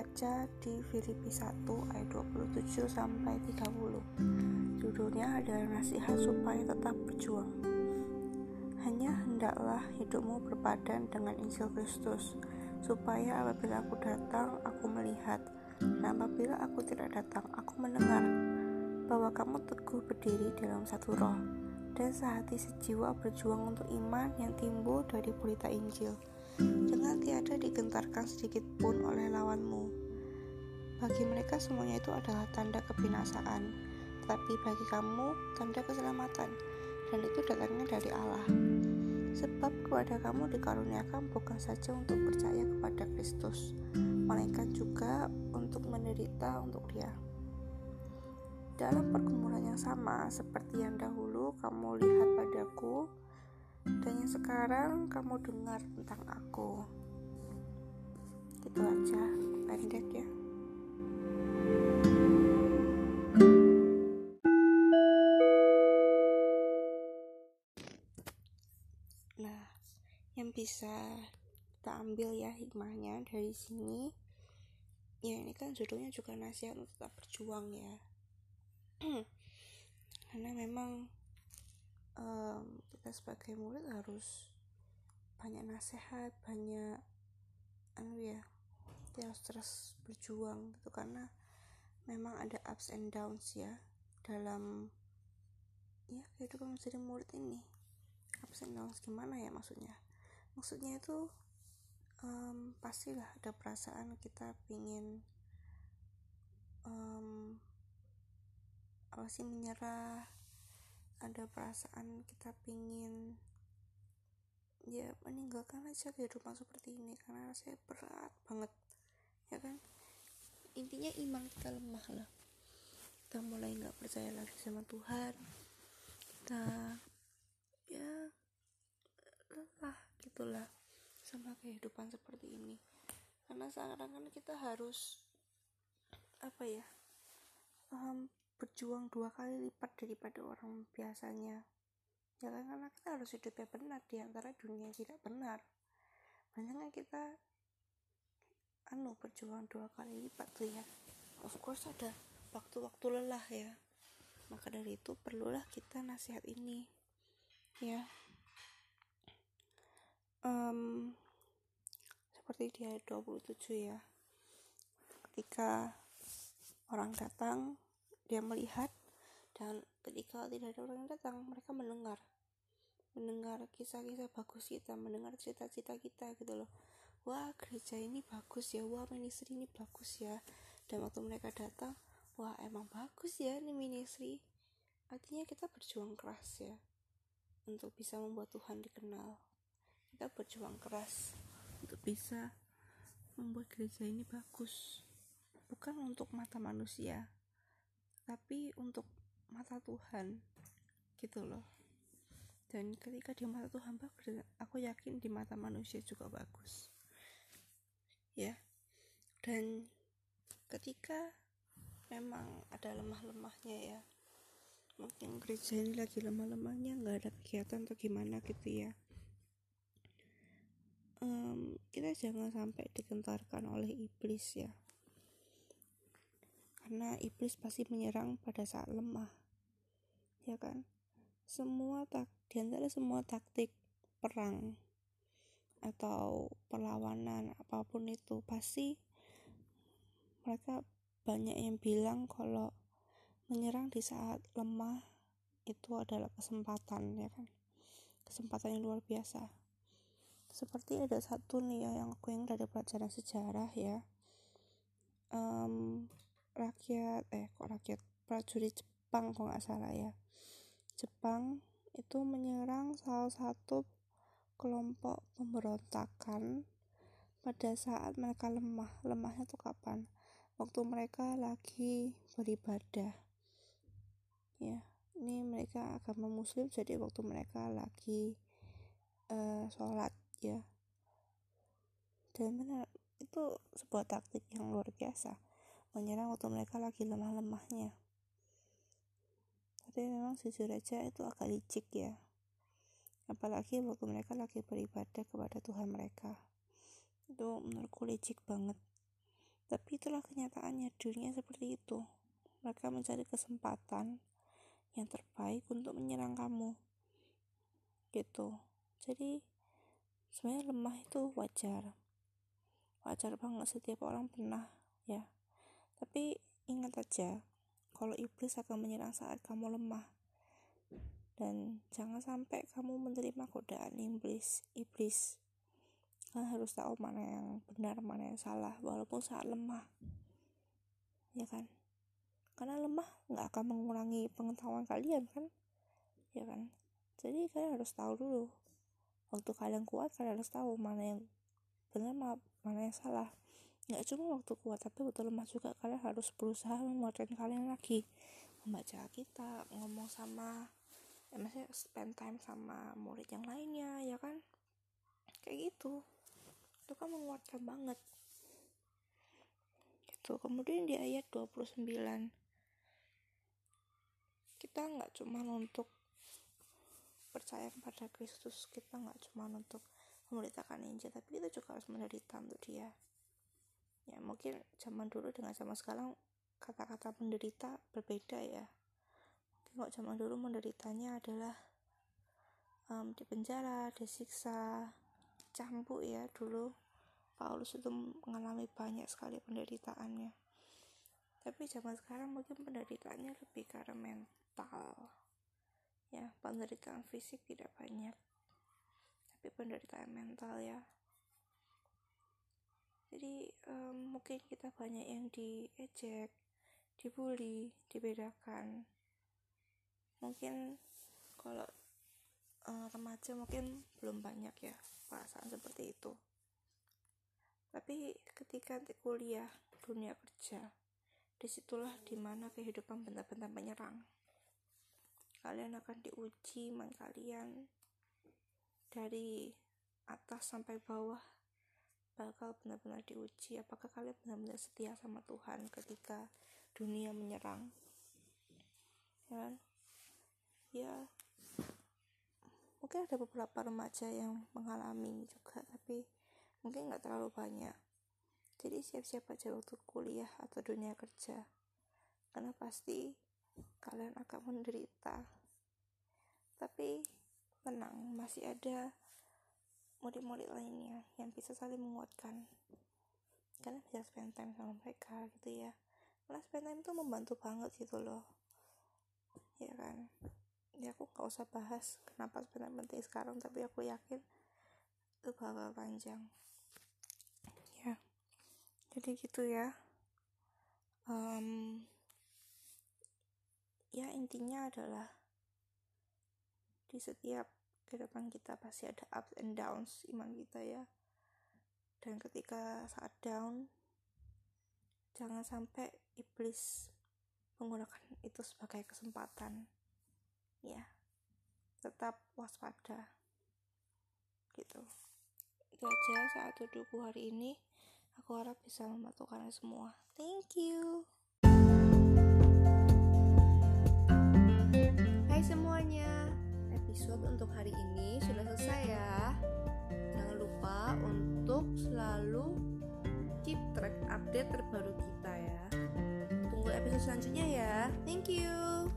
baca di Filipi 1 ayat 27 sampai 30. Judulnya adalah nasihat supaya tetap berjuang. Hanya hendaklah hidupmu berpadan dengan Injil Kristus, supaya apabila aku datang, aku melihat, dan apabila aku tidak datang, aku mendengar bahwa kamu teguh berdiri dalam satu roh, dan sehati sejiwa berjuang untuk iman yang timbul dari berita Injil dengan tiada digentarkan sedikit pun oleh lawanmu. Bagi mereka semuanya itu adalah tanda kebinasaan, tetapi bagi kamu tanda keselamatan, dan itu datangnya dari Allah. Sebab kepada kamu dikaruniakan bukan saja untuk percaya kepada Kristus, melainkan juga untuk menderita untuk Dia. Dalam pergumulan yang sama seperti yang dahulu kamu lihat padaku, dan yang sekarang kamu dengar tentang aku. Gitu aja pendek ya. Nah yang bisa kita ambil ya hikmahnya dari sini ya ini kan judulnya juga nasihat untuk tetap berjuang ya. Karena memang um, kita sebagai murid harus banyak nasihat banyak anu ya kita harus terus berjuang gitu. Karena memang ada ups and downs ya dalam ya kehidupan menjadi murid ini. Ups and downs gimana ya maksudnya? Maksudnya itu um, pastilah ada perasaan kita pingin um, apa sih menyerah ada perasaan kita pingin ya meninggalkan aja kehidupan seperti ini karena rasanya berat banget ya kan? Intinya iman kita lemah lah. Kita mulai nggak percaya lagi sama Tuhan. Kita ya lelah gitulah sama kehidupan seperti ini. Karena sekarang kan kita harus apa ya um, berjuang dua kali lipat daripada orang biasanya. Ya kan karena kita harus hidupnya benar di antara dunia yang tidak benar. Banyaknya kita anu berjuang dua kali lipat tuh ya. Of course ada waktu-waktu lelah ya. Maka dari itu perlulah kita nasihat ini ya. Um, seperti di ayat 27 ya. Ketika orang datang dia melihat dan ketika tidak ada orang yang datang mereka mendengar. Mendengar kisah-kisah bagus kita mendengar cerita-cerita kita gitu loh. Wah gereja ini bagus ya. Wah ministry ini bagus ya. Dan waktu mereka datang wah emang bagus ya ini ministry. Artinya kita berjuang keras ya untuk bisa membuat Tuhan dikenal. Kita berjuang keras untuk bisa membuat gereja ini bagus. Bukan untuk mata manusia tapi untuk mata Tuhan gitu loh. Dan ketika di mata Tuhan bagus aku yakin di mata manusia juga bagus. Ya. Dan ketika memang ada lemah-lemahnya ya mungkin gereja ini lagi lemah-lemahnya nggak ada kegiatan atau gimana gitu ya. Um, kita jangan sampai digentarkan oleh iblis ya karena iblis pasti menyerang pada saat lemah. Ya kan? Semua tak di antara semua taktik perang atau perlawanan apa pun itu pasti mereka banyak yang bilang kalau menyerang di saat lemah itu adalah kesempatan ya kan? Kesempatan yang luar biasa. Seperti ada satu nih ya yang aku yang dari pelajaran sejarah ya. Um, rakyat eh kok rakyat prajurit Jepang kok nggak salah ya. Jepang itu menyerang salah satu kelompok pemberontakan pada saat mereka lemah. Lemahnya tuh kapan? Waktu mereka lagi beribadah. Ya ini mereka agama muslim jadi waktu mereka lagi uh, sholat ya. Dan benar itu sebuah taktik yang luar biasa menyerang waktu mereka lagi lemah-lemahnya. Tapi memang jujur aja itu agak licik ya. Apalagi waktu mereka lagi beribadah kepada Tuhan mereka. Itu menurutku licik banget. Tapi itulah kenyataannya dunia seperti itu. Mereka mencari kesempatan yang terbaik untuk menyerang kamu. Gitu. Jadi sebenarnya lemah itu wajar. Wajar banget setiap orang pernah ya tapi ingat aja kalau iblis akan menyerang saat kamu lemah. Dan jangan sampai kamu menerima godaan iblis iblis. Kalian harus tahu mana yang benar mana yang salah walaupun saat lemah. Ya kan? Karena lemah nggak akan mengurangi pengetahuan kalian kan? Ya kan? Jadi kalian harus tahu dulu. Waktu kalian kuat kalian harus tahu mana yang benar mana yang salah nggak cuma waktu kuat tapi waktu lemah juga kalian harus berusaha menguatkan kalian lagi. Membaca kitab ngomong sama ya maksudnya spend time sama murid yang lainnya ya kan? Kayak gitu. Itu kan menguatkan banget. Gitu. Kemudian di ayat 29 kita nggak cuma untuk percaya kepada Kristus kita nggak cuma untuk memberitakan Injil tapi kita juga harus menderita untuk dia ya mungkin zaman dulu dengan zaman sekarang kata-kata menderita berbeda ya. Mungkin kalau zaman dulu menderitanya adalah um, di penjara disiksa cambuk ya. Dulu Paulus itu mengalami banyak sekali penderitaannya. Tapi zaman sekarang mungkin penderitaannya lebih karena mental. Ya penderitaan fisik tidak banyak. Tapi penderitaan mental ya jadi um, mungkin kita banyak yang diejek dibully dibedakan. Mungkin kalau uh, remaja mungkin belum banyak ya perasaan seperti itu. Tapi ketika nanti kuliah dunia kerja di situlah di mana kehidupan benar-benar menyerang. Kalian akan diuji man kalian dari atas sampai bawah bakal benar-benar diuji apakah kalian benar-benar setia sama Tuhan ketika dunia menyerang. Ya kan? ya mungkin ada beberapa remaja yang mengalami juga tapi mungkin nggak terlalu banyak. Jadi siap-siap aja waktu kuliah atau dunia kerja. Karena pasti kalian akan menderita. Tapi tenang masih ada murid-murid lainnya yang bisa saling menguatkan. Kalian bisa spend time sama mereka gitu ya. Karena spend time itu membantu banget gitu loh. Ya kan? Ya aku gak usah bahas kenapa spend time penting sekarang tapi aku yakin itu bakal panjang. Ya. Jadi gitu ya. Um, ya intinya adalah di setiap kehidupan kita pasti ada ups and downs iman kita ya. Dan ketika saat down jangan sampai iblis menggunakan itu sebagai kesempatan ya. Tetap waspada gitu. Itu aja saat dudukku hari ini. Aku harap bisa membantu kalian semua. Thank you. Hai semuanya episode untuk hari ini sudah selesai ya. Jangan lupa untuk selalu keep track update terbaru kita ya. Tunggu episode selanjutnya ya. Thank you.